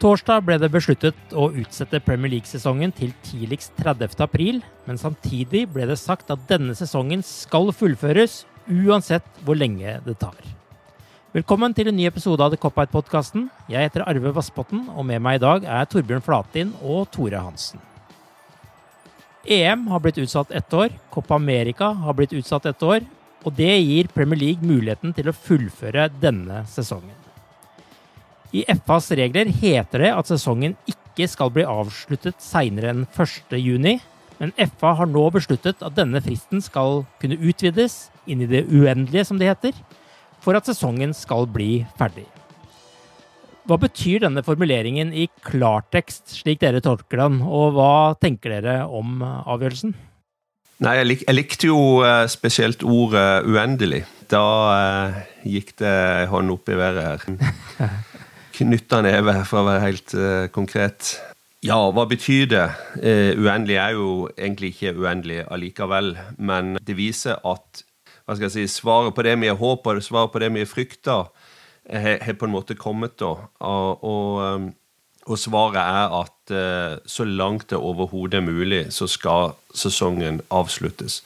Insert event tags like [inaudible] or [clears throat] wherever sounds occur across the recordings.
Torsdag ble det besluttet å utsette Premier League-sesongen til tidligst 30. april, men samtidig ble det sagt at denne sesongen skal fullføres, uansett hvor lenge det tar. Velkommen til en ny episode av The Cop-Out-podkasten. Jeg heter Arve Vassbotten, og med meg i dag er Torbjørn Flatin og Tore Hansen. EM har blitt utsatt ett år, Copa America har blitt utsatt ett år, og det gir Premier League muligheten til å fullføre denne sesongen. I FAs regler heter det at sesongen ikke skal bli avsluttet seinere enn 1.6, men FA har nå besluttet at denne fristen skal kunne utvides inn i det uendelige, som det heter, for at sesongen skal bli ferdig. Hva betyr denne formuleringen i klartekst, slik dere tolker den, og hva tenker dere om avgjørelsen? Nei, jeg, lik, jeg likte jo uh, spesielt ordet uendelig. Da eh, gikk det hånd opp i været her. [laughs] Knytta neve, for å være helt uh, konkret. Ja, hva betyr det? uendelig er jo egentlig ikke uendelig allikevel, men det viser at hva skal jeg si, svaret på det vi har håpet, svaret på det vi har frykta, har på en måte kommet. da. Og, og, og svaret er at så langt det overhodet er mulig, så skal sesongen avsluttes.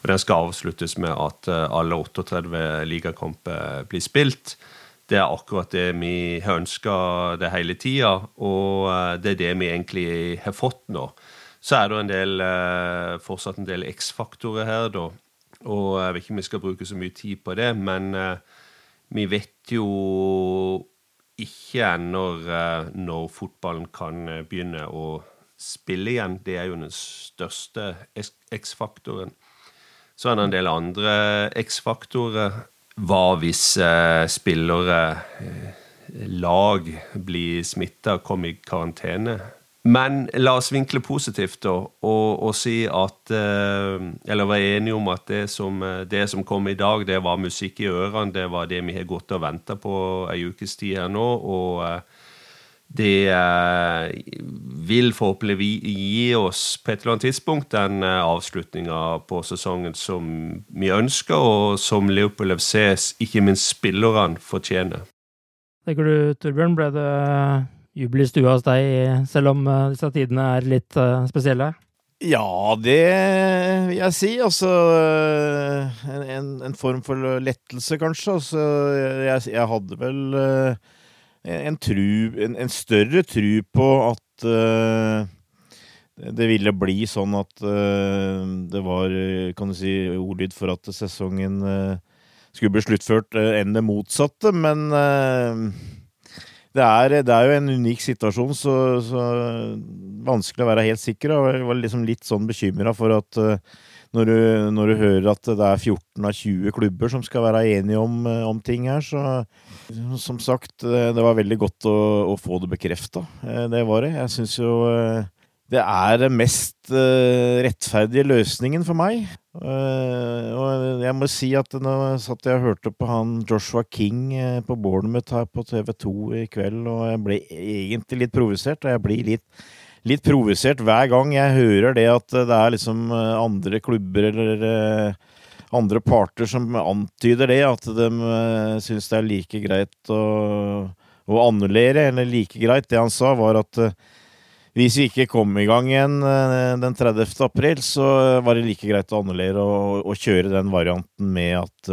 Og den skal avsluttes med at alle 38 ligakamper blir spilt. Det er akkurat det vi har ønska det hele tida, og det er det vi egentlig har fått nå. Så er det en del, fortsatt en del X-faktorer her, da. Og jeg vet ikke om vi skal bruke så mye tid på det, men vi vet jo ikke ennå når fotballen kan begynne å spille igjen. Det er jo den største X-faktoren. Så er det en del andre X-faktorer. Hva hvis spillere, lag, blir smitta, kommer i karantene? Men la oss vinkle positivt da, og, og si at Eller være enige om at det som, det som kom i dag, det var musikk i ørene. Det var det vi har gått og venta på ei ukes tid her nå. Og det vil forhåpentligvis gi oss på et eller annet tidspunkt den avslutninga på sesongen som vi ønsker, og som Leopold FC, ikke minst spillerne, fortjener. Tenker du, Torbjørn, ble det jubel i stua hos deg, selv om disse tidene er litt spesielle? Ja, det vil jeg si. Altså en, en form for lettelse, kanskje. Altså, jeg, jeg hadde vel en, tru, en, en større tru på at uh, det ville bli sånn at uh, det var kan du si, ordlyd for at sesongen uh, skulle bli sluttført enn det motsatte. Men det er, det, er, jo en unik situasjon, så, så, vanskelig å være helt sikker. Og jeg var liksom litt sånn bekymra for at når du, når du, hører at det er 14 av 20 klubber som skal være enige om, om ting her, så som sagt, det var veldig godt å, å få det bekrefta. Det var det. Jeg syns jo det er den mest rettferdige løsningen for meg. Og jeg må si at nå satt jeg og hørte på han Joshua King på Bournemouth her på TV2 i kveld, og jeg ble egentlig litt provosert. Og jeg blir litt, litt provosert hver gang jeg hører det at det er liksom andre klubber eller andre parter som antyder det, at de syns det er like greit å, å annullere, eller like greit. Det han sa, var at hvis vi ikke kom i gang igjen eh, den 30. april, så var det like greit å annullere og, og kjøre den varianten med at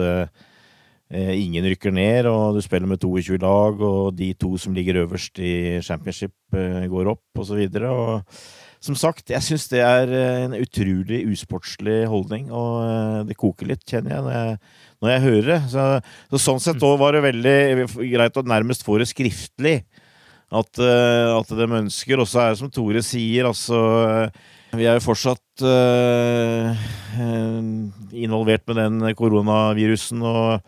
ingen rykker ned, og du spiller med 22 lag, og de to som ligger øverst i championship, uh, går opp, osv. Som sagt, jeg syns det er en utrolig usportslig holdning, og det koker litt, kjenner jeg, når jeg, når jeg hører det. Så, så sånn sett òg var det veldig greit å nærmest få det skriftlig at, at de ønsker. Og så er det som Tore sier, altså Vi er jo fortsatt uh, involvert med den koronavirusen, og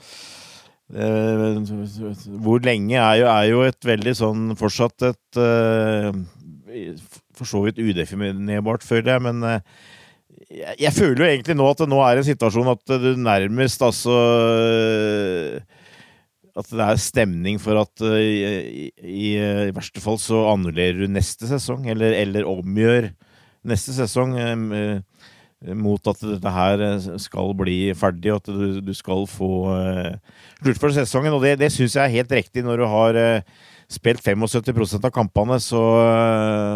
uh, hvor lenge er jo, er jo, et veldig sånn Fortsatt et For så vidt udefinerbart, føler jeg, men jeg, jeg, føler jo egentlig nå at det nå er en situasjon at du nærmest altså at det er stemning for at uh, i, i, i, verste fall så annullerer du neste sesong, eller, eller omgjør neste sesong um, uh, mot at dette her skal bli ferdig, og at du, du skal få sluttført sesongen. Og det, det syns jeg er helt riktig når du har spilt 75% av kampene, så,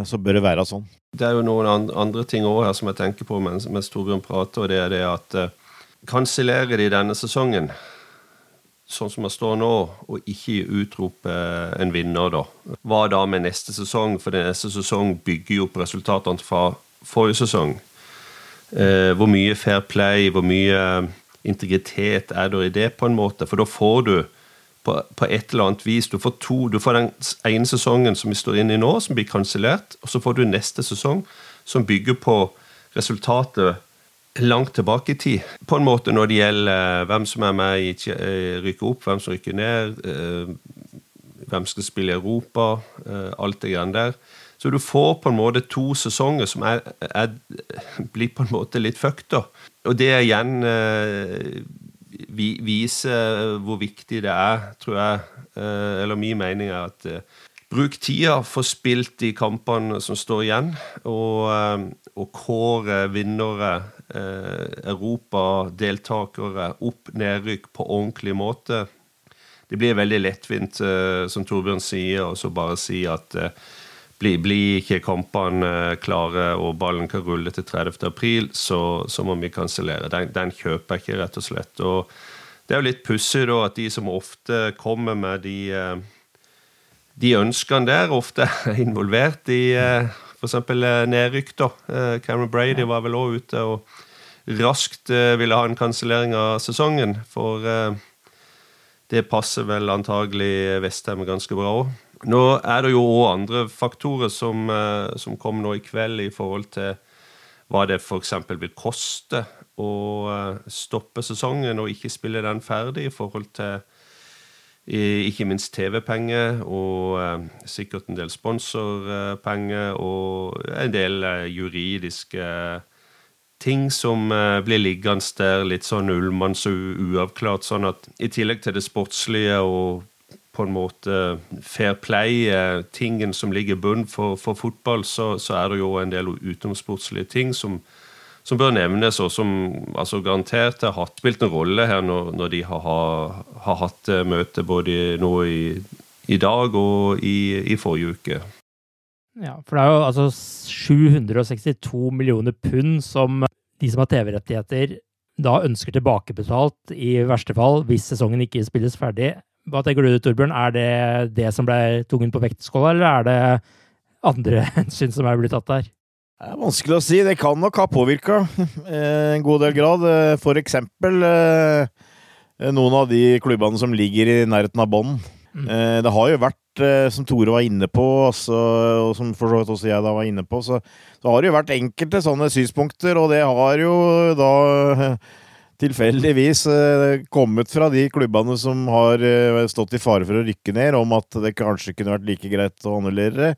så, bør det være sånn. Det er jo noen andre ting òg her som jeg tenker på mens, mens Torbjørn prater, og det er det at kansellerer de denne sesongen sånn som det står nå, og ikke utrope en vinner, da. Hva da med neste sesong? For neste sesong bygger jo opp resultatene fra forrige sesong. Eh, hvor mye fair play, hvor mye integritet er det i det, på en måte? For da får du på, på et eller annet vis Du får to, du får den ene sesongen som vi står inne i nå, som blir kansellert, og så får du neste sesong, som bygger på resultatet langt tilbake i tid. På en måte når det gjelder eh, hvem som er med i rykke rykker opp, hvem som rykker ned, eh, hvem skal spille i Europa, alt det greiene der. Så du får på en måte to sesonger som er, er, blir på en måte litt fucked, da. Og det igjen vi, viser hvor viktig det er, tror jeg. Eller min mening er at bruk tida, få spilt de kampene som står igjen, og, og kåre vinnere Eh, Europa-deltakere opp nedrykk på ordentlig måte. Det blir veldig lettvint, eh, som Torbjørn sier, og så bare si at eh, blir bli ikke kampene klare og ballen kan rulle til 30. april, så, så må vi kansellere. Den, den, kjøper jeg ikke, rett og slett. Og det er jo litt pussig at de som ofte kommer med de, de ønskene der, ofte er involvert i F.eks. nedrykk. da. Cameron Brady var vel òg ute og raskt eh, ville ha en kansellering av sesongen. For eh, det passer vel antagelig Vestheim ganske bra òg. Nå er det jo òg andre faktorer som, eh, som kommer nå i kveld, i forhold til hva det f.eks. vil koste å stoppe sesongen og ikke spille den ferdig, i forhold til ikke minst TV-penger og sikkert en del sponsorpenger og en del juridiske ting som uh, blir liggende der litt sånn og uavklart. Sånn at i tillegg til det sportslige og på en måte fair play, tingen som ligger i bunnen for, for, fotball, så, så, er det jo en del utenomsportslige ting som, som bør nevnes, og som altså garantert har hatt, spilt en rolle her når, når de har, har, hatt uh, møte både nå i, i dag og i, i forrige uke. Ja, for det er jo altså 762 millioner pund som de som har TV-rettigheter, da ønsker tilbakebetalt i verste fall hvis sesongen ikke spilles ferdig. Hva tenker du, Torbjørn? Er det det som ble tungen på vektskåla, eller er det andre [laughs] hensyn som er blitt tatt der? Det er vanskelig å si. Det kan nok ha påvirka [laughs] en god del grad. For eksempel noen av de klubbene som ligger i nærheten av bånn. Mm. Det har jo vært, som Tore var inne på, altså, og som for så vidt også jeg da var inne på, så, så har det jo vært enkelte sånne synspunkter, og det har jo da [laughs] tilfeldigvis eh, kommet fra de klubbene som har eh, stått i fare for å rykke ned, om at det kanskje kunne vært like greit å annullere det.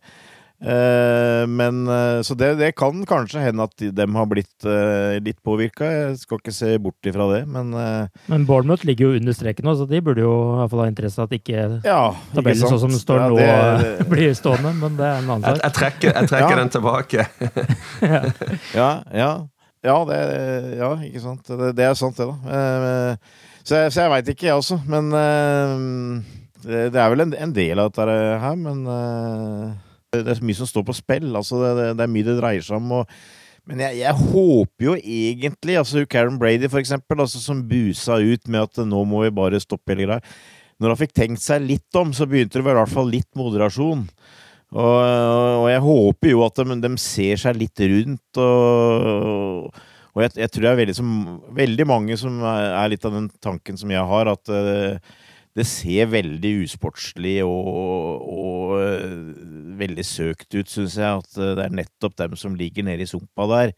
Eh, men, så det, det, kan kanskje hende at de, har blitt litt påvirka. Jeg skal ikke se bort ifra det, men Men Bournemouth ligger jo under streken nå, så de burde jo i hvert fall ha interesse av at ikke ja, tabellen sånn som den står ja, nå, det, [laughs] blir stående. Men det er en annen sak. Jeg, jeg trekker, jeg trekker ja. den tilbake. [laughs] ja, ja. Ja, det, ja, ikke sant. Det, det er sant, det, da. Uh, så jeg, så jeg veit ikke, jeg også. Men eh, det, det, er vel en, en, del av dette her, men eh, det er mye som står på spill. Altså, det, det er mye det dreier seg om. Og, men jeg, jeg, håper jo egentlig altså Karen Brady, for eksempel, altså, som busa ut med at nå må vi bare stoppe hele greia. Når han fikk tenkt seg litt om, så begynte det i hvert fall litt moderasjon. Og, og, jeg håper jo at de, de, ser seg litt rundt, og, og jeg, jeg, tror det er veldig, som, veldig, mange som er litt av den tanken som jeg har, at uh, det ser veldig usportslig og, og uh, veldig søkt ut, syns jeg. At uh, det er nettopp dem som ligger nede i sumpa der,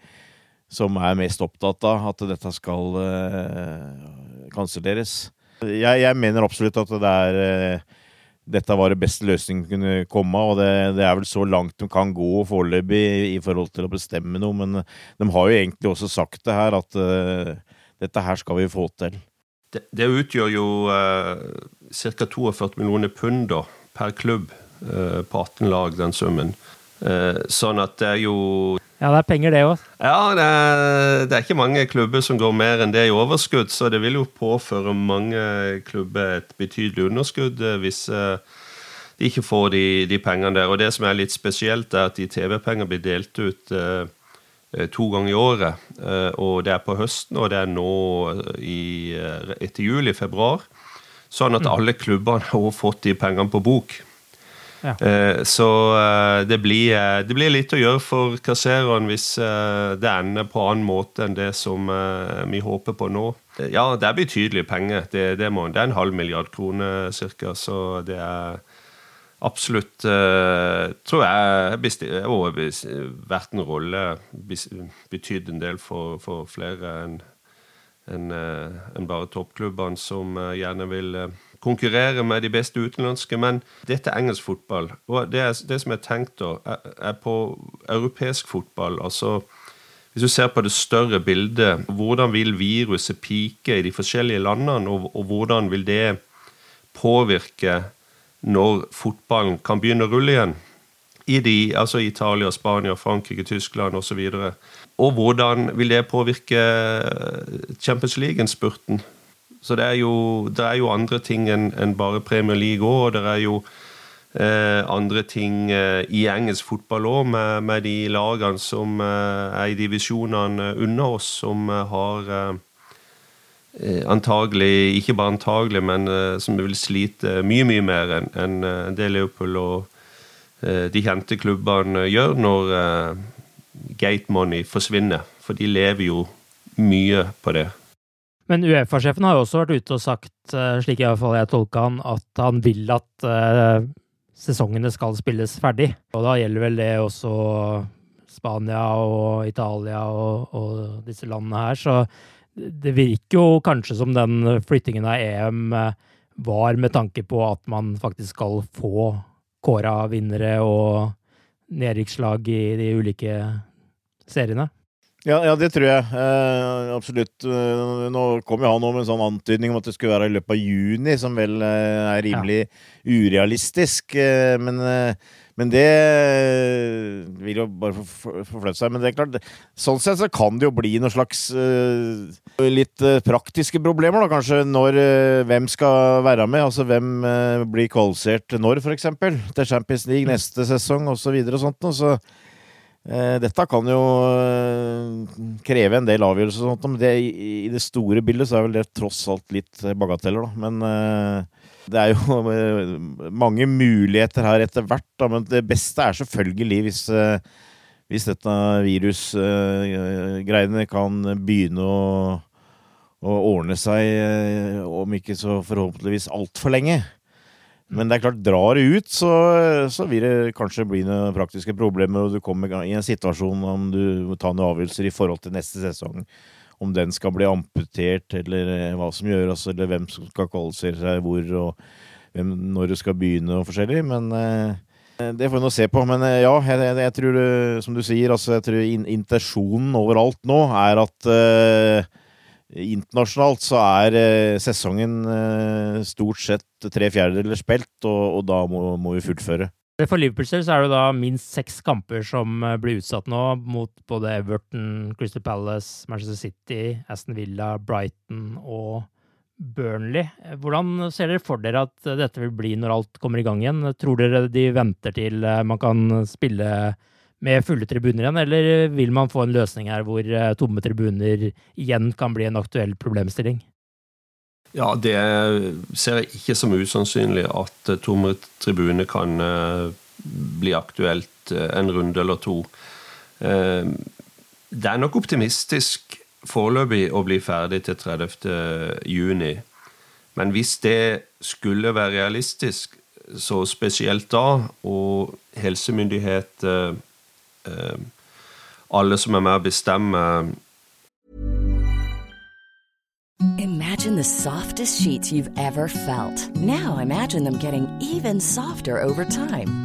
som er mest opptatt av at dette skal uh, kanselleres. Jeg, jeg, mener absolutt at det er dette var det beste løsningen kunne komme, og det, det, er vel så langt de kan gå foreløpig i forhold til å bestemme noe. Men de har jo egentlig også sagt det her, at uh, dette her skal vi få til. Det, det utgjør jo uh, ca. 42 millioner pund da, per klubb på 18 lag, den summen. Uh, sånn at det er jo ja, det er penger, det òg. Ja, det er, det er, ikke mange klubber som går mer enn det i overskudd, så det vil jo påføre mange klubber et betydelig underskudd eh, hvis eh, de ikke får de, de pengene der. Og det som er litt spesielt, er at de TV-penger blir delt ut to ganger i året. Og det er på høsten, og det er nå i, etter juli-februar. Sånn at mm. alle klubbene har fått de pengene på bok. Ja. Eh, så eh, det blir, eh, det blir, litt å gjøre for kassereren hvis det ender på annen måte enn det som vi håper på nå. Ja, det er betydelige penger. Det, det, må, det er en halv milliard kroner ca. Så det er absolutt Tror jeg har vært en rolle Betydd en del for, for flere enn en, en bare toppklubbene som gjerne vil konkurrere med de beste utenlandske, men dette er engelsk fotball. Og det, er, det som er tenkt da, er, på europeisk fotball. altså hvis du ser på det større bildet, hvordan vil viruset pike i de forskjellige landene, og, og, hvordan vil det påvirke når fotballen kan begynne å rulle igjen? I de, altså Italia, Spania, Frankrike, Tyskland osv. Og, så og hvordan vil det påvirke Champions League-spurten? Så det er jo, det er jo andre ting enn en bare Premier League òg. Og det er jo eh, andre ting eh, i engelsk fotball òg, med, med, de lagene som eh, er i divisjonene under oss, som eh, har eh, eh, antagelig, ikke bare antagelig, men som vil slite mye, mye mer enn en det Leopold og de kjente klubbene gjør når gate money forsvinner. For de lever jo mye på det. Men Uefa-sjefen har jo også vært ute og sagt, eh, slik i hvert fall jeg tolka han, at han vil at uh, sesongene skal spilles ferdig. Og da gjelder vel det også Spania og Italia og, og disse landene her. Så det virker jo kanskje som den flyttingen av EM eh, var med tanke på at man faktisk skal få kåra vinnere og nedrykkslag i de ulike seriene. Ja, ja, det tror jeg. Eh, absolutt. Eh, nå kom jo han med en sånn antydning om at det skulle være i løpet av juni, som vel eh, er rimelig ja. urealistisk. Eh, men, eh, men, det vil jo bare forflytte seg. Men det er klart, sånn sett så kan det jo bli noen slags eh, litt praktiske problemer, da kanskje. Når Hvem skal være med? Altså hvem blir kvalifisert når, f.eks. Til Champions League neste sesong, osv. Og, så videre, og sånt. Og så Eh, dette kan jo eh, kreve en del avgjørelser, og sånt, men det, i det store bildet så er vel det tross alt litt bagateller. Da. Men eh, det er jo mange muligheter her etter hvert. Da. Men det beste er selvfølgelig hvis, hvis dette virusgreiene kan begynne å, å ordne seg, om ikke så forhåpentligvis altfor lenge. Men det er klart, drar det ut, så, så vil det kanskje bli noen praktiske problemer, og du kommer i en situasjon om du må ta noen avgjørelser i forhold til neste sesong. Om den skal bli amputert, eller hva som gjøres, eller hvem som skal kvalifisere seg hvor, og hvem, når du skal begynne, og forskjellig. Men Eh, det får vi nå se på, men eh, ja, jeg, jeg, jeg tror, eh, som du sier, altså, jeg tror in intensjonen overalt nå er at uh, internasjonalt så er uh, sesongen uh, stort sett tre fjerdedeler spilt, og, og da må, må, vi fullføre. For Liverpools del så er det da minst seks kamper som blir utsatt nå, mot både Everton, Crystal Palace, Manchester City, Aston Villa, Brighton og Burnley. Hvordan ser dere for dere at dette vil bli når alt kommer i gang igjen? Tror dere de venter til eh, man kan spille med fulle tribuner igjen, eller vil man få en løsning her hvor eh, tomme tribuner igjen kan bli en aktuell problemstilling? Ja, det ser jeg ikke som usannsynlig at eh, tomme tribuner kan bli aktuelt en runde eller to. Det er nok optimistisk foreløpig å bli ferdig til 30. juni. Men hvis det skulle være realistisk, så spesielt da, og helsemyndigheter eh, Alle som er med å bestemme Imagine the softest sheets you've ever felt. Now imagine them getting even softer over time.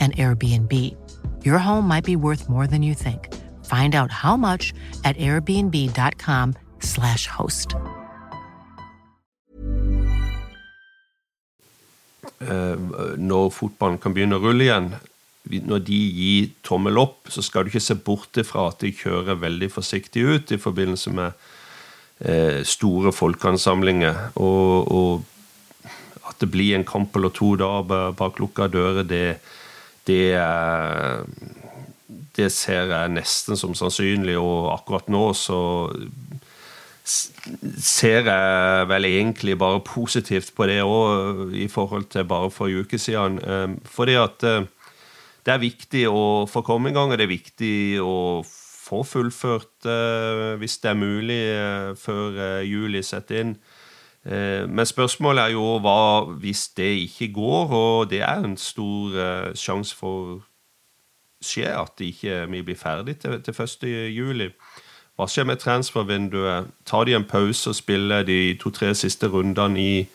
an Airbnb. Your home might be worth more than you think. Find out how much at airbnb.com slash host. Uh, når fotballen kan begynne å rulle igjen, når de gir tommel opp, så skal du ikke se bort fra at de kjører veldig forsiktig ut i forbindelse med uh, store folkeansamlinger. Og, og at det blir en kamp eller to da bak lukka dører, det, det, det ser jeg nesten som sannsynlig. Og akkurat nå så ser jeg vel egentlig bare positivt på det òg, i forhold til bare for en uke siden. Fordi at det er viktig å få komme i gang, og det er viktig å få fullført, hvis det er mulig, før juli setter inn. Men spørsmålet er jo hva hvis det ikke går, og det er en stor sjanse for skje at vi ikke blir ferdig til, til 1. juli. Hva skjer med transfervinduet? Tar de en pause og spiller de to-tre siste rundene i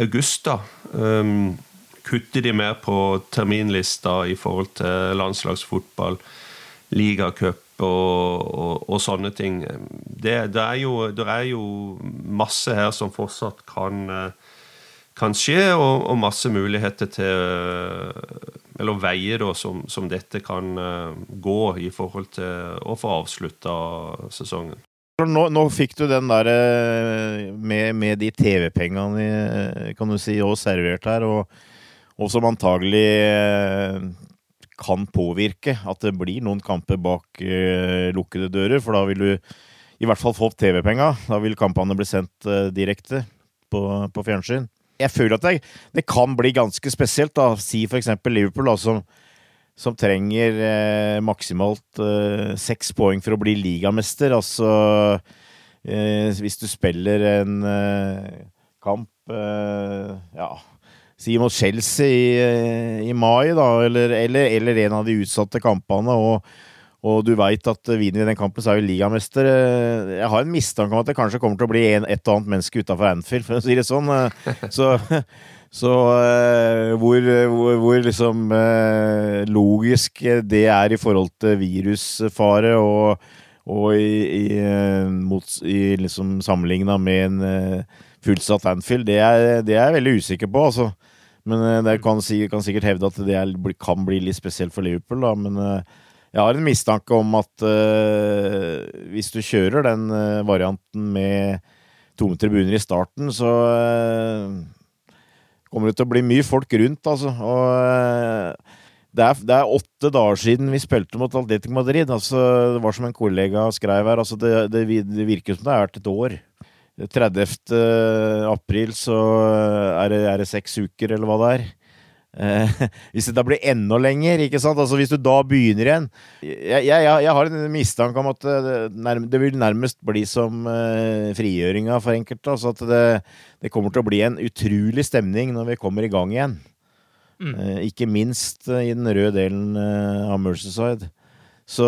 august, da? Um, kutter de mer på terminlista i forhold til landslagsfotball, ligacup og, og, og, sånne ting? Det, det, er jo, det, er jo, masse her som fortsatt kan, kan skje, og, og masse muligheter til eller veier da, som, som, dette kan uh, gå i forhold til å få avslutta sesongen. Nå, nå, fikk du den der eh, med, med de TV-pengene eh, kan du si, og servert her, og, og som antagelig kan påvirke at det blir noen kamper bak eh, lukkede dører, for da vil du i hvert fall få opp TV-penga. Da vil kampene bli sendt eh, direkte på, på fjernsyn jeg føler at det, det, kan bli ganske spesielt. da, Si eksempel Liverpool, da, som, som trenger eh, maksimalt eh, seks poeng for å bli ligamester. Altså eh, Hvis du spiller en eh, kamp Ja, si mot Chelsea i, eh, i mai, da, eller, eller, eller, en av de utsatte kampene. og og du veit at vinner vi den kampen, så er vi ligamester. Jeg har en mistanke om at det kanskje kommer til å bli en, et og annet menneske utafor Anfield, for å si det sånn. Så, så uh, hvor, hvor, hvor, liksom logisk det er i forhold til virusfare og, og i, i, i liksom sammenligna med en fullsatt Anfield, det er, det er jeg veldig usikker på, altså. Men det kan, kan, sikkert hevde at det kan bli litt spesielt for Liverpool, da. Men jeg har en mistanke om at uh, hvis du kjører den uh, varianten med tomme tribuner i starten, så uh, kommer det til å bli mye folk rundt, altså. Og det er, det, er, åtte dager siden vi spilte mot Atletico Madrid. Altså, det var som en kollega skrev her. Altså, det, det, det virker som det har vært et år. 30. april så er det, er det seks uker, eller hva det er. Eh, [laughs] hvis det da blir enda lenger, ikke sant? Altså hvis du da begynner igjen Jeg, jeg, jeg har en mistanke om at det, nærm, det vil nærmest bli som eh, frigjøringa for enkelte. Altså at det, det, kommer til å bli en utrolig stemning når vi kommer i gang igjen. Mm. Eh, ikke minst i den røde delen av Mercyside. Så,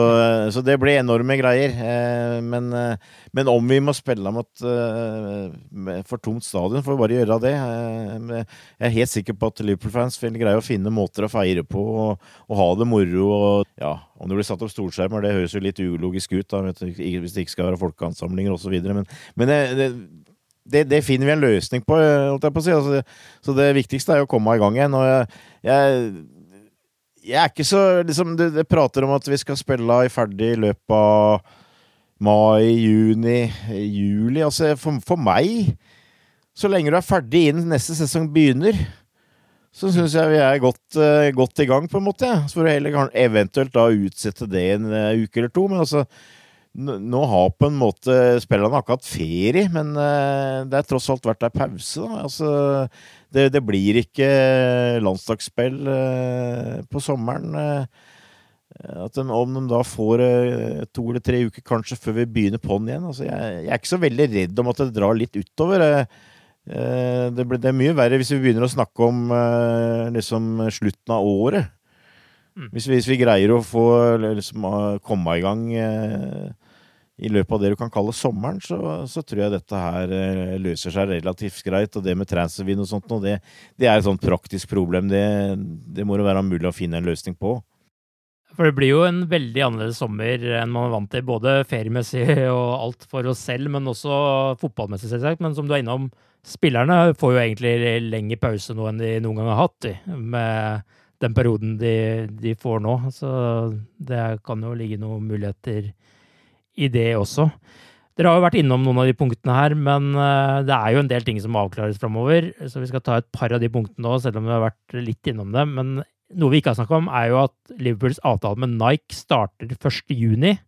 så, det blir enorme greier. Eh, men, eh, men, om vi må spille mot eh, for tomt stadion, får vi bare gjøre det. Jeg er helt sikker på at Liverpool-fans vil greie å finne måter å feire på og, og ha det moro. Og, ja, om det blir satt opp storskjermer, det høres jo litt ulogisk ut da, hvis det ikke skal være folkeansamlinger osv. Men, men det, det, det, finner vi en løsning på, holdt jeg på å si. Altså, så det viktigste er jo å komme i gang igjen. og jeg, jeg jeg er ikke så liksom, det, det, prater om at vi skal spille i ferdig i løpet av mai, juni, juli. Altså, for, for, meg Så lenge du er ferdig innen neste sesong begynner, så syns jeg vi er godt, uh, godt, i gang, på en måte. Så får du heller eventuelt da utsette det en uh, uke eller to. Men altså nå har på en måte spillerne akkurat ferie, men uh, det er tross alt vært ei pause. da, altså det, det blir ikke landslagsspill uh, på sommeren. At de, om de da får to eller tre uker kanskje før vi begynner på'n igjen. Altså, jeg, jeg, er ikke så veldig redd om at det drar litt utover. Det, det, er mye verre hvis vi begynner å snakke om liksom slutten av året. Hvis Hvis, hvis, vi greier å få liksom, komme i gang i løpet av det du kan kalle sommeren, så, så tror jeg dette her eh, løser seg relativt greit. Og det med transfervin og sånt, og det, det, er et sånt praktisk problem. Det, det må det være mulig å finne en løsning på. For det blir jo en veldig annerledes sommer enn man er vant til, både feriemessig [laughs] og alt for oss selv, men også fotballmessig, selvsagt. Men som du er innom, spillerne får jo egentlig lengre pause nå enn de noen gang har hatt, de, med den perioden de, de får nå. Så det kan jo ligge noen muligheter i det også. Dere har jo vært innom noen av de punktene her, men eh, det er jo en del ting som må avklares framover. Så vi skal ta et par av de punktene nå, selv om vi har vært litt innom det. Men noe vi ikke har snakket om, er jo at Liverpools avtale med Nike starter 1.6.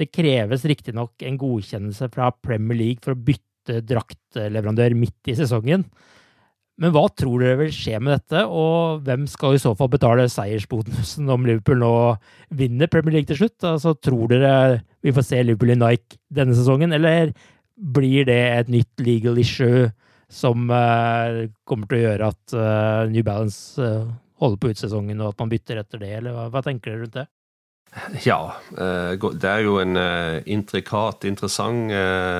Det kreves riktignok en godkjennelse fra Premier League for å bytte draktleverandør midt i sesongen. Men hva tror dere vil skje med dette, og hvem skal i så fall betale seiersbonusen om Liverpool nå vinner Premier League til slutt? Altså, tror dere vi får se Liverpool i Nike denne sesongen, eller blir det et nytt legal issue som uh, kommer til å gjøre at uh, New Balance uh, holder på ut sesongen, og at man bytter etter det, eller hva, hva tenker dere rundt det? Ja, det er jo en intrikat, interessant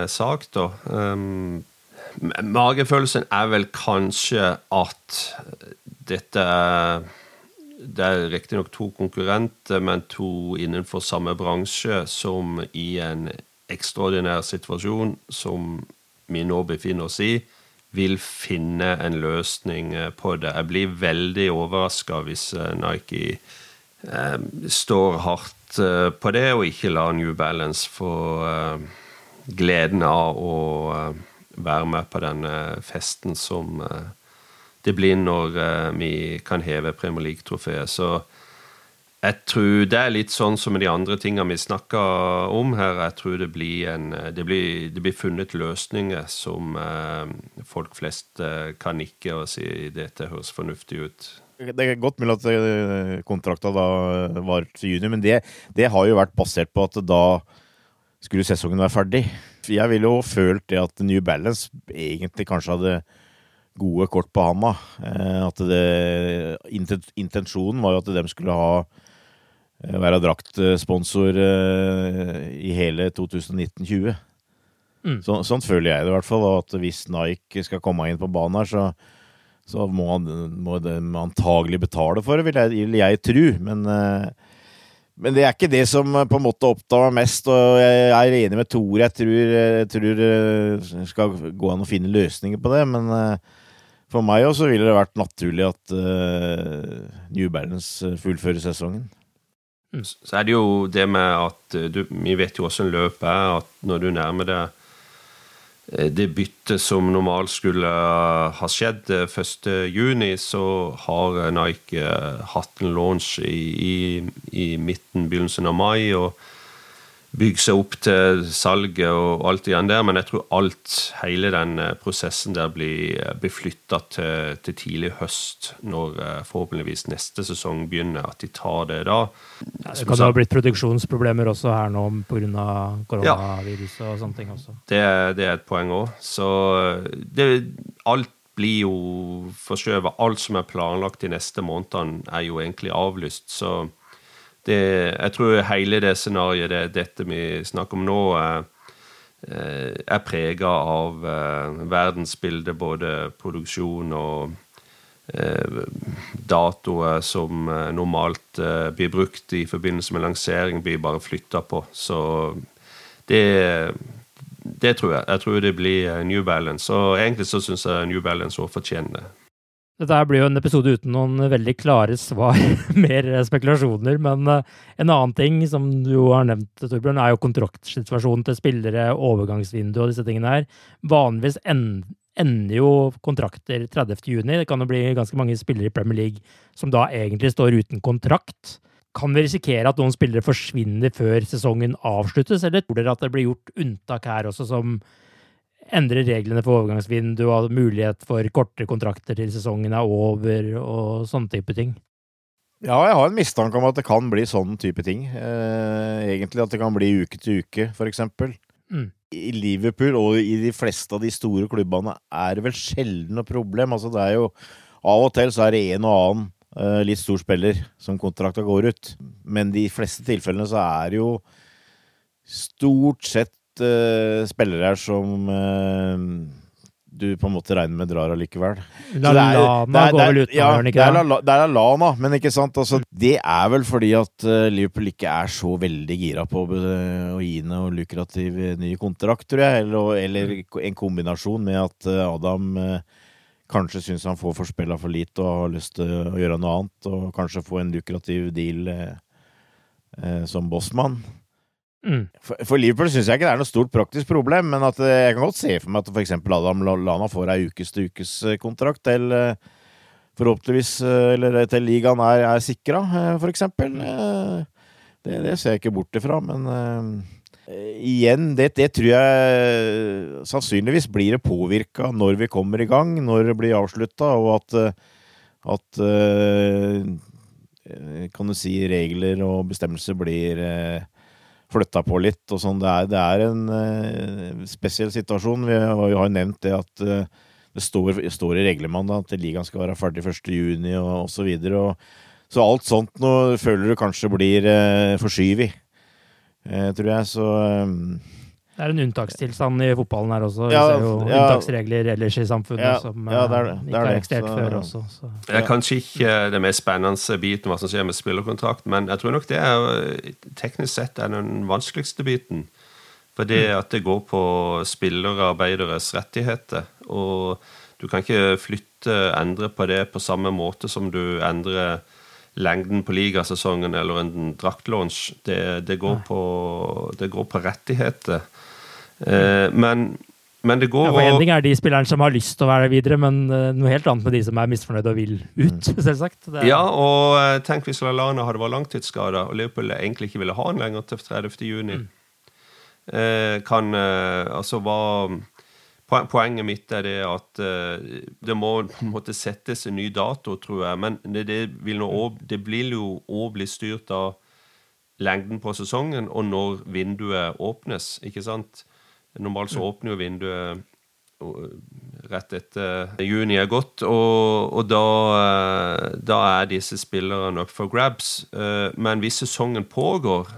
sak, da. Um, Magefølelsen er vel kanskje at dette Det er riktignok to konkurrenter, men to innenfor samme bransje, som i en ekstraordinær situasjon som vi nå befinner oss i, vil finne en løsning på det. Jeg blir veldig overraska hvis eh, Nike eh, står hardt eh, på det, og ikke lar New Balance få eh, gleden av å eh, være med på denne festen som eh, det blir når eh, vi kan heve Premier League-trofeet. Så jeg tror det er litt sånn som med de andre tingene vi snakka om her. Jeg tror det blir, en, det blir, det blir funnet løsninger som eh, folk flest eh, kan nikke og si dette høres fornuftig ut. Det er godt mulig at eh, kontrakta da var til juni, men det, det har jo vært basert på at da skulle sesongen være ferdig. Jeg ville jo følt det at New Balance egentlig kanskje hadde gode kort på handa. Eh, at det, intensjonen var jo at de skulle ha eh, være draktsponsor eh, i hele 2019-20. Mm. Så, sånn føler jeg det i hvert fall. At hvis Nike skal komme inn på banen her, så, så må, må de antagelig betale for det, vil jeg, vil jeg tro. Men men det er ikke det som eh, på en måte opptar meg mest, og jeg er enig med Tor. Jeg tror, jeg tror det eh, skal gå an å finne løsninger på det, men eh, for meg også ville det vært naturlig at New Balance fullfører sesongen. Mm. Så er det jo det med at du, Vi vet jo hvordan løpet er, at når du nærmer deg Eh, det byttet som normalt skulle ha skjedd 1.6, eh, så har Nike eh, hatt en launch i, i, i midten, begynnelsen av mai. og bygge seg opp til salget og alt igjen der, men jeg tror alt, hele den eh, prosessen der blir, eh, blir flytta til, til, tidlig høst, når eh, forhåpentligvis neste sesong begynner, at de tar det da. Ja, det kan ha blitt produksjonsproblemer også her nå pga. koronaviruset ja, og sånne ting også. Det, det er et poeng òg. Så det, alt blir jo forskjøvet. Alt som er planlagt de neste månedene, er jo egentlig avlyst. så det, jeg tror hele det scenarioet, det, dette vi snakker om nå, er, eh, er prega av eh, verdensbildet, både produksjon og eh, datoer som normalt blir brukt i forbindelse med lansering, blir bare flytta på. Så det, det tror jeg. Jeg tror det blir New Balance. Og egentlig så syns jeg New Balance òg fortjener det. Dette blir jo en episode uten noen veldig klare svar, [laughs] mer spekulasjoner. Men eh, en annen ting som du har nevnt, Torbjørn, er jo kontraktsituasjonen til spillere, overgangsvindu og disse tingene her. Vanligvis ender jo kontrakter 30.6. Det kan jo bli ganske mange spillere i Premier League som da egentlig står uten kontrakt. Kan vi risikere at noen spillere forsvinner før sesongen avsluttes, eller tror dere at det blir gjort unntak her også, som endre reglene for overgangsvindu og mulighet for kortere kontrakter til sesongen er over, og sånne type ting. Ja, jeg har en mistanke om at det kan bli sånn type ting. Eh, egentlig at det kan bli uke til uke, for eksempel. Mm. I Liverpool og i de fleste av de store klubbene er det vel sjelden noe problem. Altså, det er jo Av og til så er det en og annen eh, litt stor spiller som kontrakta går ut. Men de fleste tilfellene så er det jo stort sett uh, spillere her som uh, du på en måte regner med drar allikevel. Lallana går vel ut nå, ja, ikke det? Det er Lallana, men ikke sant? Altså, det er vel fordi at uh, Liverpool ikke er så veldig gira på å gi noe lukrativ ny kontrakt, tror jeg. Eller, eller en kombinasjon med at Adam kanskje syns han får forspilla for lite og har lyst til å gjøre noe annet, og kanskje få en lukrativ deal som bossmann. Mm. For, for, Liverpool syns jeg ikke det er noe stort praktisk problem, men at eh, jeg kan godt se for meg at f.eks. Adam Lana får ei ukes-til-ukes-kontrakt til eh, forhåpentligvis eh, Eller til ligaen er, er sikra, f.eks. Det, det ser jeg ikke bort ifra, men igjen, det, det, tror jeg sannsynligvis blir det påvirka når vi kommer i gang, når det blir avslutta, og at, at kan du si regler og bestemmelser blir flytta på litt og sånn. Det, det, er en spesiell situasjon. Vi har jo nevnt det at det står, står i reglementet at ligaen skal være ferdig 1.6 og osv. Så, så alt sånt nå føler du kanskje blir eh, forskyvet, eh, tror jeg. Så eh, det er en unntakstilstand i fotballen her også. Ja, vi ser jo ja, unntaksregler ellers i samfunnet ja, som ja, det er det. ikke har eksistert før også. Så. Det er kanskje ikke det mest spennende biten hva som skjer med spillerkontrakt, men jeg tror nok det er teknisk sett er den vanskeligste biten. For det mm. at det går på spillerarbeideres rettigheter. Og du kan ikke flytte, endre på det på samme måte som du endrer lengden på ligasesongen eller en draktlaunch. Det, det, går, på, det går på rettigheter. Eh, men, men, det går ja, for En ting er de spillerne som har lyst til å være videre, men eh, noe helt annet med de som er misfornøyde og vil ut, mm. [laughs] selvsagt. Er... Ja, og eh, tenk hvis Lallana hadde vært langtidsskada og Liverpool egentlig ikke ville ha han lenger til 30. juni. Mm. Eh, kan Altså hva Poenget mitt er det at det må måtte settes en ny dato, tror jeg. Men det, det, vil også, det blir jo òg bli styrt av lengden på sesongen og når vinduet åpnes, ikke sant? Normalt så åpner jo vinduet rett etter juni er gått, og, og da, da, er disse spillerne up for grabs. Men hvis sesongen pågår,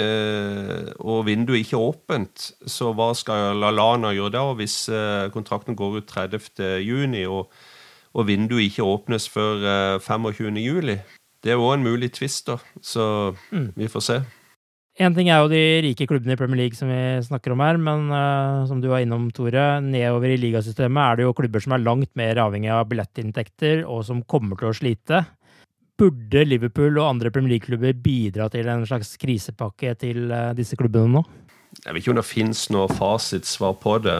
eh, og vinduet ikke er åpent, så hva skal Lalana gjøre da hvis eh, kontrakten går ut 30.6 og, og vinduet ikke åpnes før eh, 25.7? Det er òg en mulig tvist, da, så mm. vi får se. Én ting er jo de rike klubbene i Premier League som vi snakker om her, men uh, som du var innom, Tore, nedover i ligasystemet er det jo klubber som er langt mer avhengig av billettinntekter, og som kommer til å slite. Burde Liverpool og andre Premier League-klubber bidra til en slags krisepakke til uh, disse klubbene nå? Jeg vet ikke om det finnes noe fasitsvar på det.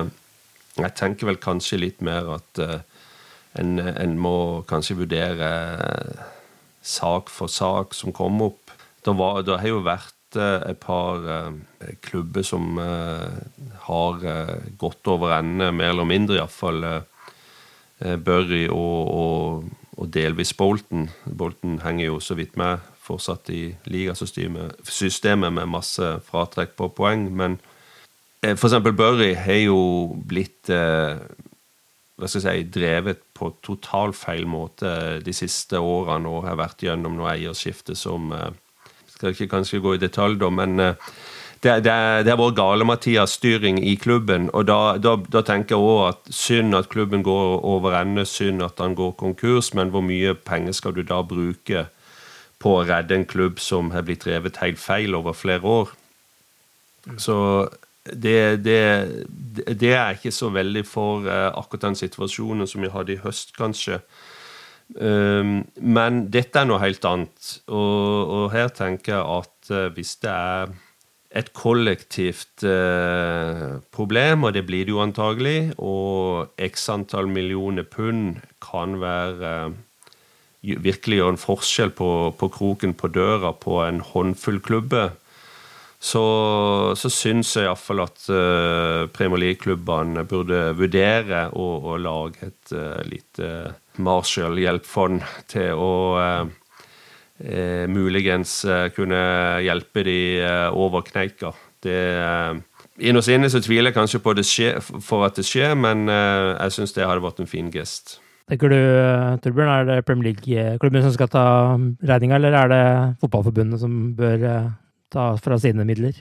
Jeg tenker vel kanskje litt mer at uh, en, en, må kanskje vurdere sak for sak som kommer opp. Det, var, det har jo vært et par klubber som har gått over ende, mer eller mindre iallfall. Burry og, og og delvis Bolton. Bolton henger jo så vidt med fortsatt i ligasystemet med masse fratrekk på poeng. Men eh, eksempel Burry har jo blitt eh, hva skal jeg si, drevet på totalt feil måte de siste årene og har vært gjennom noe eierskifte som eh, Skal ikke kanskje gå i detalj, da, men eh, det, det, det har vært gale-Mathias-styring i klubben. Og da, da, da tenker jeg òg at synd at klubben går over ende, synd at han går konkurs, men hvor mye penger skal du da bruke på å redde en klubb som har blitt drevet helt feil over flere år? Så det, det, det er ikke så veldig for uh, akkurat den situasjonen som vi hadde i høst, kanskje. Um, men dette er noe helt annet. Og, og her tenker jeg at uh, hvis det er et kollektivt eh, problem, og det blir det jo antagelig. Og x antall millioner pund kan være eh, virkelig gjøre en forskjell på, på, kroken på døra på en håndfull klubber. Så, så syns jeg iallfall at uh, Premier League-klubbene burde vurdere å, å lage et uh, lite Marshall-hjelpfond til å uh, muligens kunne hjelpe de over kneika. Det Innerst inne så tviler jeg kanskje på det skje, for at det skjer, men jeg syns det hadde vært en fin gest. Tenker du, Torbjørn, er det Premier League-klubben som skal ta regninga, eller er det fotballforbundet som bør ta fra sine midler?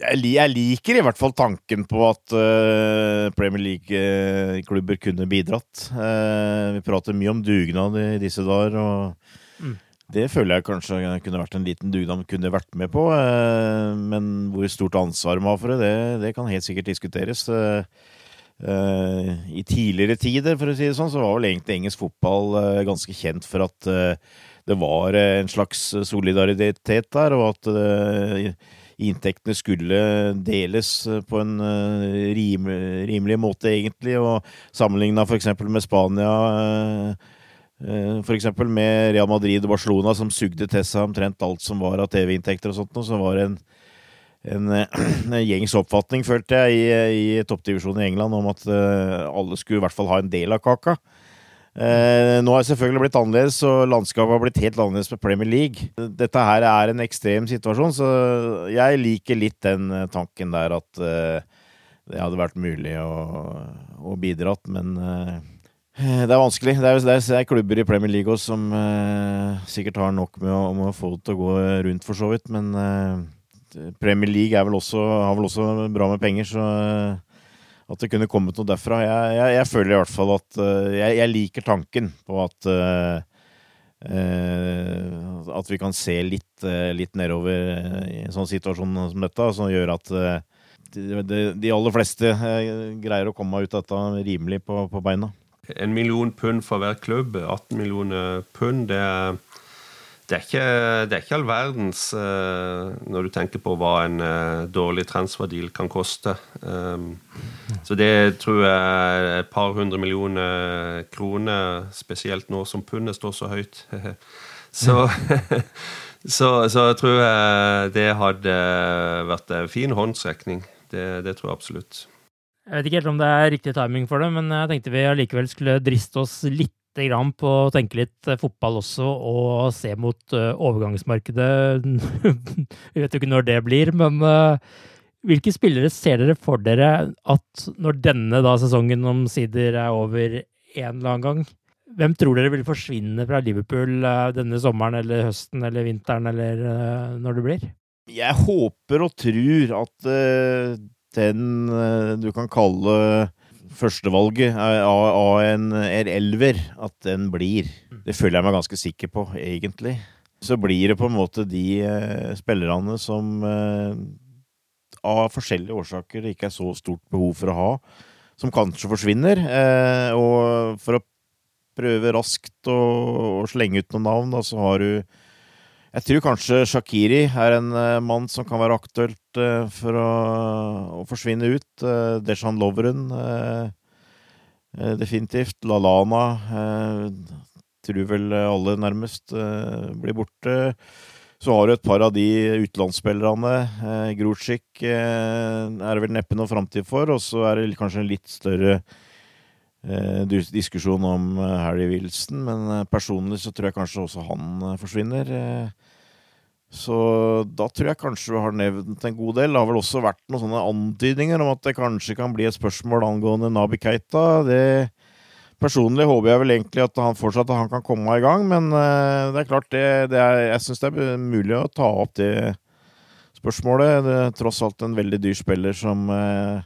Jeg liker i hvert fall tanken på at uh, Premier League-klubber kunne bidratt. Uh, vi prater mye om dugnad i disse dager, og det føler jeg kanskje kunne vært en liten dugnad kunne vært med på. Eh, men hvor stort ansvar man har for det, det, det kan helt sikkert diskuteres. Eh, eh, I tidligere tider, for å si det sånn, så var vel egentlig engelsk fotball ganske kjent for at det var en slags solidaritet der, og at inntektene skulle deles på en rimelig måte, egentlig. Og sammenligna f.eks. med Spania Eh, F.eks. med Real Madrid og Barcelona, som sugde til seg omtrent alt som var av TV-inntekter og sånt, så var det en, en, [clears throat] en gjengs oppfatning, følte jeg, i, i toppdivisjonen i England om at alle skulle i hvert fall ha en del av kaka. Uh, nå har det selvfølgelig blitt annerledes, og landskapet har blitt helt annerledes med Premier League. Dette her er en ekstrem situasjon, så jeg liker litt den tanken der at eh, det hadde vært mulig å, å bidratt, men det er vanskelig. Det er, det er, klubber i Premier League også som sikkert har nok med å, med å, få det til å gå rundt, for så vidt, men Premier League vel også, har vel også bra med penger, så eh, at det kunne kommet noe derfra. Jeg, jeg, jeg føler i hvert fall at uh, jeg, jeg liker tanken på at uh, at vi kan se litt, litt, nedover i en sånn situasjon som dette, som gjør at de, de, aller fleste greier å komme ut av dette rimelig på, på beina. En million pund for hver klubb, 18 millioner pund, det er det er, ikke, det er ikke all verdens uh, når du tenker på hva en uh, dårlig transferdeal kan koste. Um, så det tror jeg er et par hundre millioner kroner, spesielt nå som pundet står så høyt. [laughs] [laughs] så, så, så tror jeg det hadde vært en fin håndsrekning. Det, det tror jeg absolutt. Jeg vet ikke helt om det er riktig timing for det, men jeg tenkte vi allikevel skulle driste oss litt grann på å tenke litt eh, fotball også, og se mot uh, overgangsmarkedet. [laughs] Vi vet jo ikke når det blir, men uh, hvilke spillere ser dere for dere at når denne da, sesongen omsider er over en eller annen gang, hvem tror dere vil forsvinne fra Liverpool denne sommeren eller høsten eller vinteren eller når det blir? Jeg håper og tror at den du kan kalle førstevalget av en elver, at den blir. Mm. Det føler jeg meg ganske sikker på, egentlig. Så blir det på en måte de eh, spillerne som eh, av forskjellige årsaker det ikke er så stort behov for å ha, som kanskje forsvinner. Eh, og for å prøve raskt å, å slenge ut noen navn, da, så har du jeg tror kanskje Shakiri er en uh, mann som kan være aktuelt uh, for å, å, forsvinne ut. Uh, Deshan Lovren definitivt. LaLana tror vel alle nærmest blir borte. Så har du et par av de utenlandsspillerne. Eh, Grucic er det vel neppe noe framtid for. Og så er det kanskje en litt større diskusjon om Harry Wilson, men personlig så tror jeg kanskje også han forsvinner. Så da tror jeg kanskje vi har nevnt en god del. Det har vel også vært noen sånne antydninger om at det kanskje kan bli et spørsmål angående Nabi Keita. Det, personlig håper jeg vel egentlig at han fortsatt at han kan komme i gang, men det er klart det, det er, Jeg syns det er mulig å ta opp det spørsmålet. Det er tross alt en veldig dyr spiller som uh,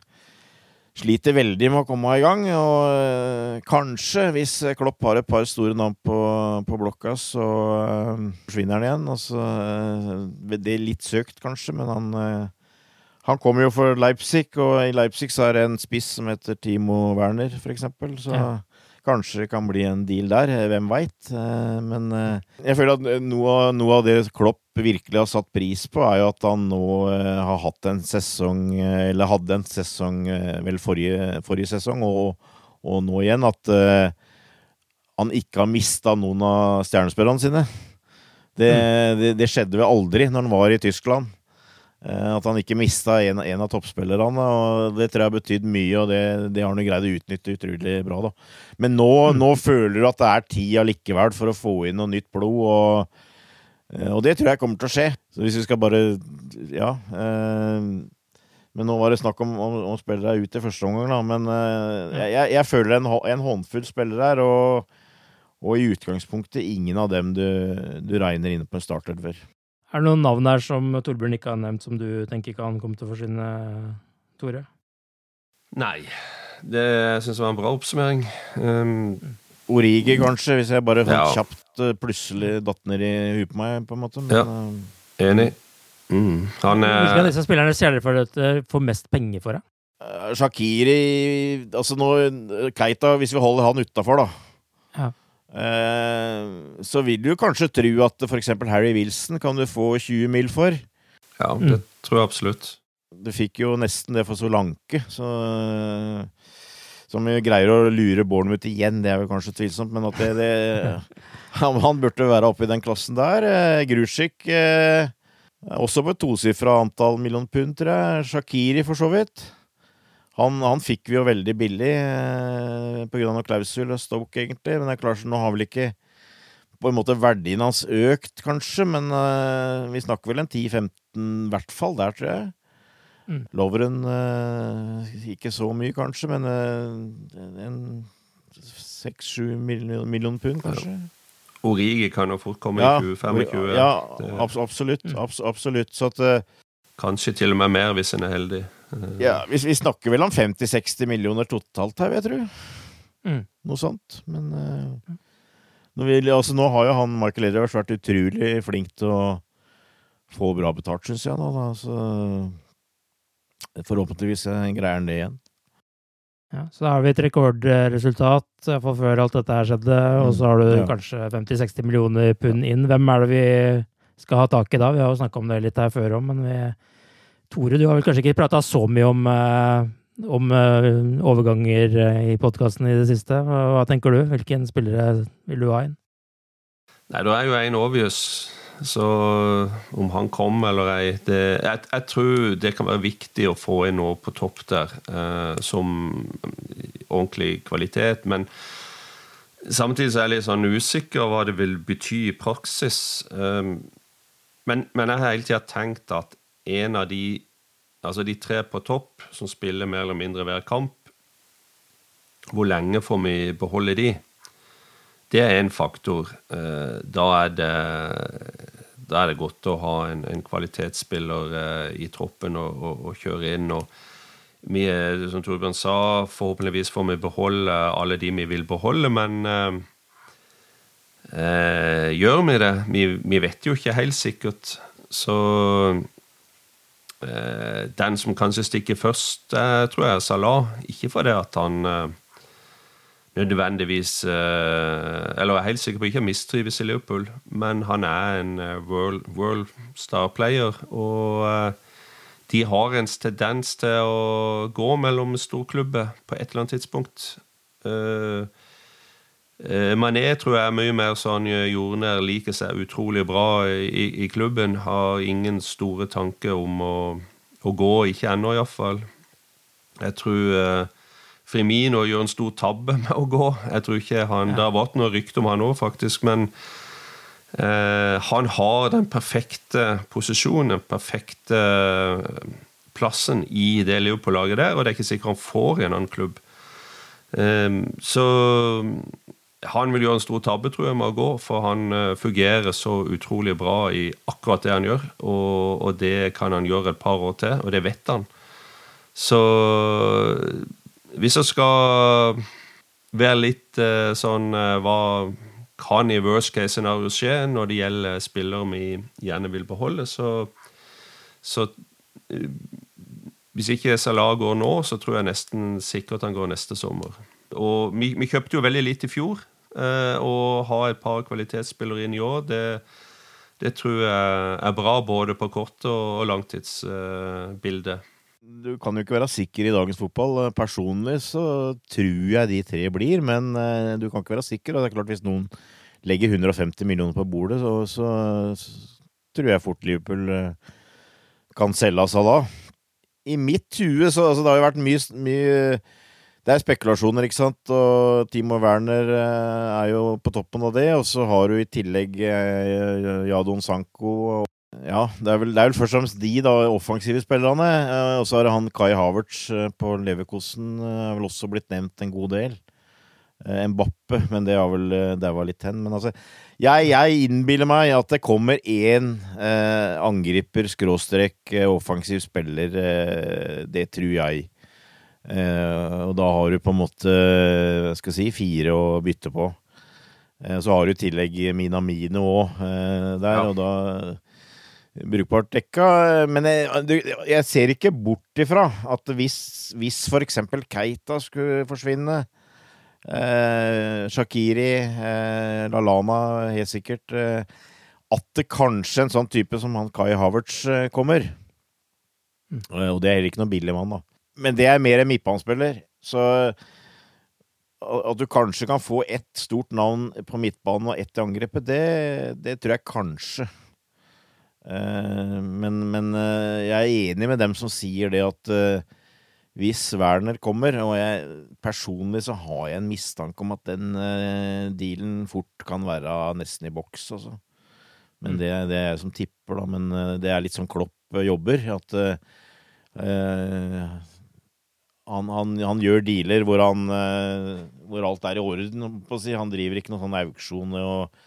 sliter veldig med å komme i gang. Og øh, kanskje, hvis Klopp har et par store navn på, på blokka, så øh, forsvinner han igjen. Altså, øh, det er litt søkt, kanskje, men han han kommer jo for Leipzig, og i Leipzig så er det en spiss som heter Timo Werner, for eksempel. Så ja. Kanskje kan bli en deal der, eh, hvem veit. Eh, men eh, jeg føler at noe, noe, av det Klopp virkelig har satt pris på, er jo at han nå har hatt en sesong, eller hadde en sesong vel forrige, forrige sesong, og, og, nå igjen, at han ikke har mista noen av stjernespillerne sine. Det, mm. det, det skjedde vel aldri når han var i Tyskland. Eh, at han ikke mista en, en, av toppspillerne. og Det tror jeg har betydd mye, og det, det har han greid å utnytte utrolig bra. da. Men nå, mm. nå føler du at det er tid allikevel for å få inn noe nytt blod. og, eh, og det tror jeg kommer til å skje. Så hvis vi skal bare Ja. Eh, men nå var det snakk om, om, om spillere ute i første omgang, da. Men eh, jeg, jeg, føler en, en håndfull spillere her, og, og, i utgangspunktet ingen av dem du, du regner inn på en startelver. Er det noen navn her som Torbjørn ikke har nevnt, som du tenker ikke han kommer til å forsvinne, Tore? Nei. Det syns jeg var en bra oppsummering. Um, Origi, kanskje, hvis jeg bare ja. kjapt uh, plutselig datt ned i huet på meg, på en måte. Men, ja. Uh, Enig. Mm. Han er Hvilken av disse spillerne ser dere for dere får mest penger for? Deg? Shakiri Altså nå Keita, hvis vi holder han utafor, da. Ja. Eh, så vil du kanskje tro at f.eks. Harry Wilson kan du få 20 mil for. Ja, det mm. tror jeg absolutt. Du fikk jo nesten det for Solanke, så Som greier å lure Bournemouth igjen, det er vel kanskje tvilsomt, men at det, det [laughs] han, han, burde være oppe i den klassen der. Grusjik eh, Også på et tosifra antall million pund, tror jeg. Shakiri, for så vidt. Han, han fikk vi jo veldig billig eh, på grunn av noe klausul og Stoke, egentlig. Men det er klart, nå har vel ikke på en måte verdien hans økt, kanskje, men eh, vi snakker vel en 10-15, i hvert fall der, tror jeg. Mm. Loveren eh, ikke så mye, kanskje, men eh, en seks-sju millioner million pund, kanskje. Origi kan jo fort komme i 2025. Ja, abs absolutt. Abs absolutt. Så at eh, Kanskje til og med mer hvis en er heldig. Ja, vi, vi snakker vel om 50-60 millioner totalt her, vil jeg tro. Mm. Noe sånt. Men uh, når vi, altså, nå har jo han Michael Edwards vært utrolig flink til å få bra betalt, syns jeg. Da. Så forhåpentligvis greier han det igjen. Ja, så da har vi et rekordresultat, iallfall før alt dette her skjedde. Og så har du Mm. Ja. kanskje 50-60 millioner pund inn. Hvem er det vi skal ha tak i da? Vi har jo snakka om det litt her før òg, men vi Tore, du har vel kanskje ikke prata så mye om, eh, om eh, overganger eh, i podkasten i det siste. Hva, tenker du? Hvilken spillere vil du ha inn? Nei, det er jo en obvious. Så om han kom eller ei det, jeg, jeg tror det kan være viktig å få inn noe på topp der, eh, som ordentlig kvalitet. Men samtidig så er jeg litt sånn usikker hva det vil bety i praksis. Um, men, men jeg har hele tida tenkt at en av de Altså de tre på topp, som spiller mer eller mindre hver kamp, hvor lenge får vi beholde de? Det er en faktor. Eh, Da er det, da er det godt å ha en, en kvalitetsspiller eh, i troppen og, og, og kjøre inn. og vi som Torbjørn sa, forhåpentligvis får vi beholde alle de vi vil beholde, men eh, gjør vi det? Vi, vi vet jo ikke helt sikkert. Så eh, den som kanskje stikker først, eh, tror jeg er Salah. Ikke fordi at han eh, nødvendigvis eh, Eller jeg er helt sikker på ikke mistrives i Liverpool, men han er en eh, world, world star player. Og de har en tendens til å gå mellom storklubber på et eller annet tidspunkt. Eh, Mané tror jeg er mye mer sånn eh, jordnær, liker seg utrolig bra i, i klubben. Har ingen store tanker om å, å gå, ikke ennå iallfall. Jeg tror eh, Frimino gjør en stor tabbe [laughs] med å gå. Jeg tror ikke han, Det har vært noe rykte om han òg, faktisk, men eh, han har den perfekte posisjonen, den perfekte eh, plassen i det Liverpool-laget der, og det er ikke sikkert han får i en annen klubb. Eh, så han vil gjøre en stor tabbe, tror jeg, med å gå, for han eh, fungerer så utrolig bra i akkurat det han gjør, og, og det kan han gjøre et par år til, og det vet han. Så hvis jeg skal være litt eh, sånn eh, Hva kan i worst case scenario skje når det gjelder spillere vi gjerne vil beholde, så, så Hvis ikke Salah går nå, så tror jeg nesten sikkert han går neste sommer. Og vi, vi kjøpte jo veldig litt i fjor, og ha et par kvalitetsspillere inn i år, det, det tror jeg er bra både på kort- og, langtidsbildet. Du kan jo ikke være sikker i dagens fotball. Personlig så tror jeg de tre blir, men eh, du kan ikke være sikker. Og det er klart, hvis noen legger 150 millioner på bordet, så, så, så tror jeg fort Liverpool eh, kan selge av Salah. I mitt hue så altså, Det har jo vært mye, mye Det er spekulasjoner, ikke sant? Og Timo Werner eh, er jo på toppen av det. Og så har du i tillegg eh, Jadon Sanko ja, det er, vel, det er vel først og fremst de da, offensive spillerne. Eh, og så det han Kai Havertz på Leverkosen er vel også blitt nevnt en god del. Mbappe, men det, er vel, det var litt hen. Men altså, jeg, jeg innbiller meg at det kommer én eh, angriper, skråstrek, offensiv spiller. Eh, det tror jeg. Eh, og da har du på en måte Jeg skal jeg si, fire å bytte på. Eh, så har du i tillegg Minamino òg eh, der, Ja. og da brukbart dekka. Men jeg, jeg ser ikke bort ifra at hvis, hvis eksempel Keita skulle forsvinne eh, Shakiri, eh, Lalana helt sikkert eh, At det kanskje en sånn type som han Kai Havertz kommer. Eh, og det er heller ikke noen billig mann, da. Men det er mer en midtbanespiller. Så at du kanskje kan få ett stort navn på midtbanen og ett i angrepet, det, det tror jeg kanskje. Eh, men, men eh, jeg er enig med dem som sier det at eh, hvis Werner kommer, og jeg personlig så har jeg en mistanke om at den dealen fort kan være nesten i boks, altså. Men det, det er jeg som tipper, da. Men det er litt sånn Klopp jobber. At eh, han, han, han gjør dealer hvor, han, eh, hvor alt er i orden. Si. Han driver ikke noen sånn auksjoner og,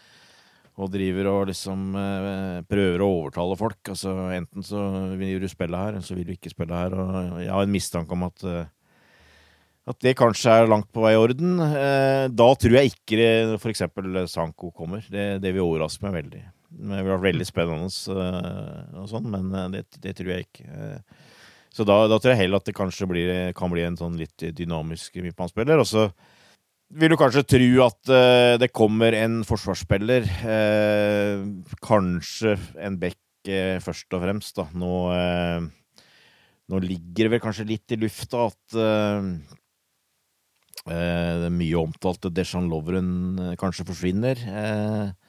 og driver og liksom eh, prøver å overtale folk. Altså, enten så vil du spille her, eller så vil du ikke spille her. Og jeg har en mistanke om at eh, at det kanskje er langt på vei i orden. Da tror jeg ikke f.eks. Sanko kommer. Det, det vil overraske meg veldig. Det ville vært veldig spennende, og sånn, men det, det tror jeg ikke. Så da, da tror jeg heller at det kanskje blir, kan bli en sånn litt dynamisk midtbanespiller. Og så vil du kanskje tro at uh, det kommer en forsvarsspiller. uh, kanskje en back uh, først og fremst, da. Nå, nå ligger det vel kanskje litt i lufta at det mye omtalte Dejan Lovren kanskje forsvinner. Eh,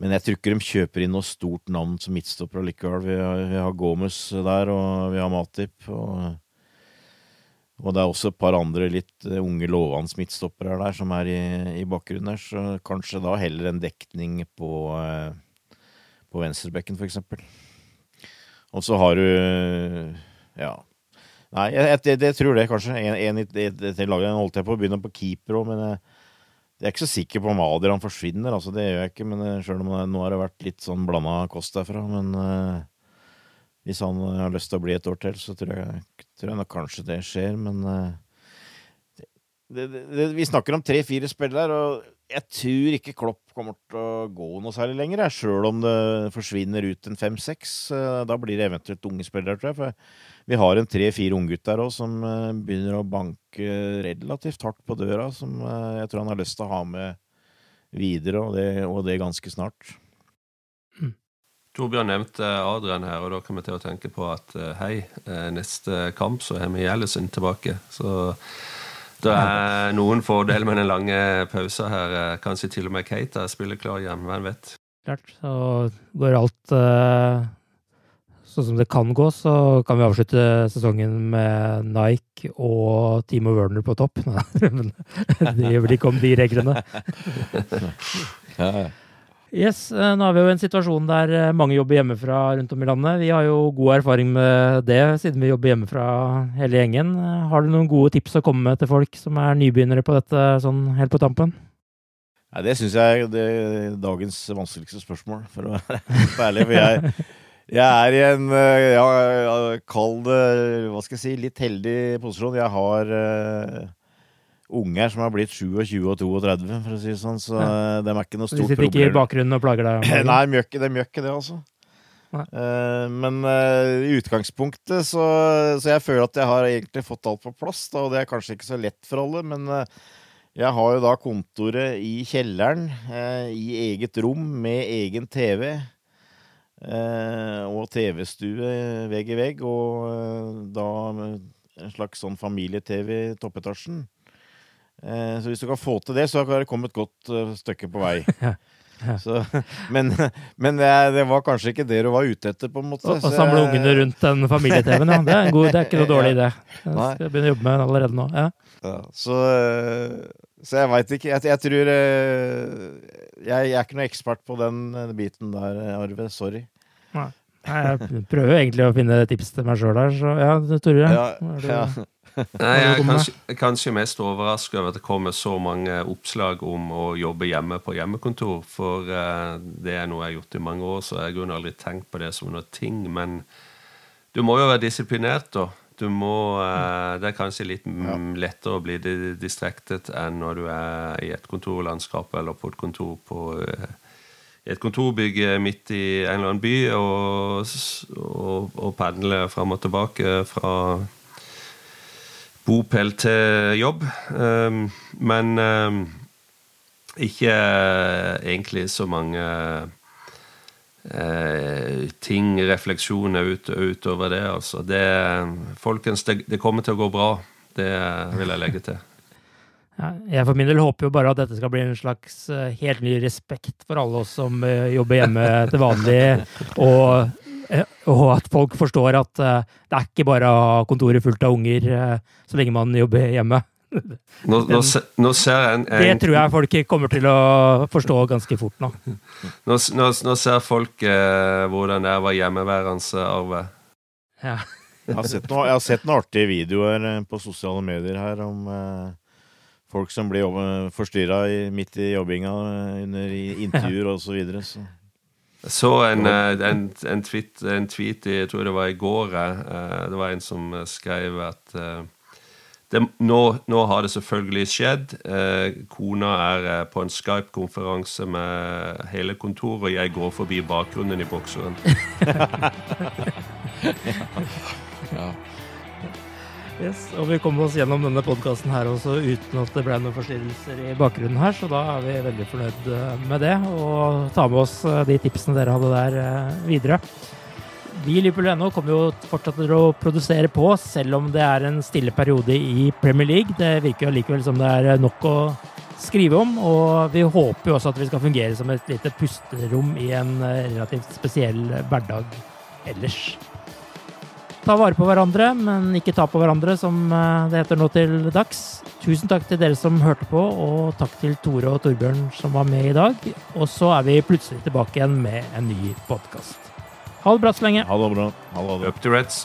men jeg tror ikke de kjøper inn noe stort navn som midtstopper allikevel. Vi har, vi har Gomez der, og vi har Matip. Og, og det er også et par andre litt eh, unge, lovende midtstoppere der som er i, i bakgrunnen der. Så kanskje da heller en dekning på, eh, på venstrebekken, for eksempel. Og så har du Ja. Nei, jeg, jeg, jeg, tror det, kanskje. En, en det laget. Holdt jeg på å begynne på keeper òg, men jeg, jeg er ikke så sikker på om Adrian forsvinner. altså Det gjør jeg ikke, men selv om det, nå har det vært litt sånn blanda kost derfra. Men uh, hvis han har lyst til å bli et år til, så tror jeg, tror jeg nok kanskje det skjer. Men uh, det, det, vi snakker om tre-fire spillere, og jeg tror ikke Klopp kommer til å gå noe særlig lenger, sjøl om det forsvinner ut en fem-seks. Eh, da blir det eventuelt unge spillere, tror jeg. For vi har en tre-fire unggutter òg som eh, begynner å banke relativt hardt på døra, som eh, jeg tror han har lyst til å ha med videre, og det, og det ganske snart. Torbjørn nevnte Adrian her, og da kommer vi til å tenke på at hei, neste kamp så har vi Jellison tilbake. Så det er noen fordeler med den lange pausen her. Kanskje til og med Kate er klar igjen, hvem vet? Klart. Så går alt eh, sånn som det kan gå, så kan vi avslutte sesongen med Nike og Timo Werner på topp. Nei, [laughs] men det gjør vel ikke om de reglene. Ja, ja. Yes, eh, Nå har vi jo en situasjon der eh, mange jobber hjemmefra rundt om i landet. Vi har jo god erfaring med det, siden vi jobber hjemmefra hele gjengen. Eh, Har du noen gode tips å komme med til folk som er nybegynnere på dette, sånn helt på tampen? Nei, det syns jeg er dagens vanskeligste spørsmål, for å være ærlig. For jeg, jeg er i en ja, ja, kall hva skal jeg si, litt heldig posisjon. Jeg har unger som har blitt 27 og 32, for å si det sånn, så Ja. eh, de er ikke noe stort Så de sitter ikke i bakgrunnen og plager deg? [laughs] Nei, de gjør ikke det, altså. Eh, men eh, i utgangspunktet så, så jeg føler at jeg har egentlig fått alt på plass, da, og det er kanskje ikke så lett for alle, men jeg har jo da kontoret i kjelleren, i eget rom med egen TV. og TV-stue vegg i vegg, og da en slags sånn familie-TV i toppetasjen. Eh, så hvis du kan få til det, så har dere kommet et godt eh, stykke på vei. [laughs] Så, men men det, var kanskje ikke det du var ute etter, på en måte. Å, samle ungene rundt den familie-TV-en, ja. Det er, en god, det er ikke noe dårlig idé. Jeg skal begynne å jobbe med den allerede nå. Ja. Ja, så, eh, så jeg veit ikke. Jeg, jeg tror jeg, jeg er ikke noe ekspert på den biten der, Arve. Sorry. Nei, jeg prøver egentlig å finne tips til meg sjøl her, så ja, Tore. Ja, ja. Nei, jeg er kanskje, kanskje mest overrasket over at det kommer så mange oppslag om å jobbe hjemme på hjemmekontor. For eh, det er noe jeg har gjort i mange år, så jeg har aldri tenkt på det som noe ting. Men du må jo være disiplinert, da. Du må, eh, det er kanskje litt lettere å bli distrektet enn når du er i et kontorlandskap eller på et kontor på i et kontorbygg midt i en eller annen by og, og, og pendle fram og tilbake fra bopel til jobb. Um, men um, ikke eh, egentlig så mange eh, ting, refleksjoner ut, utover det. Altså. Det, folkens, det, kommer til å gå bra. Det vil jeg legge til. [laughs] Jeg for min del håper jo bare at dette skal bli en slags uh, helt ny respekt for alle oss som jobber hjemme til vanlig, og, og, at folk forstår at det er ikke bare å ha kontoret fullt av unger så lenge man jobber hjemme. [laughs] Nå, nå, nå ser jeg en, en, Det tror jeg folk kommer til å forstå ganske fort nå. [laughs] Nå, nå ser folk hvordan det var å hjemmeværende, Arve. Ja. [laughs] Jeg har, sett noen, jeg har sett noen artige videoer på sosiale medier her om folk som blir forstyrra midt i jobbinga under intervjuer osv. Så, videre, så så en, eh, en, en, tweet, en, tweet, jeg tror det var i går. Eh, det var en som skrev at eh, det, nå, nå, har det selvfølgelig skjedd. Kona er på en Skype-konferanse med hele kontoret, og jeg går forbi bakgrunnen i bokseren. [laughs] ja. Yes, og vi kom oss gjennom denne podkasten her også uten at det ble noen forstyrrelser i bakgrunnen her, så da er vi veldig fornøyd eh, med det, og tar med oss eh, de tipsene dere hadde der eh, videre. Vi i Liverpool.no kommer jo fortsatt til å produsere på, selv om det er en stille periode i Premier League. Det virker jo likevel som det er nok å skrive om, og vi håper jo også at vi skal fungere som et lite pusterom i en relativt spesiell hverdag ellers ta vare på hverandre, men ikke ta på hverandre, som eh, det heter nå til dags. Tusen takk til dere som hørte på, og takk til Tore og Torbjørn som var med i dag. Og så er vi plutselig tilbake igjen med en ny podkast. Ha det bra så lenge. Ha det bra. Ha det. Up to Reds.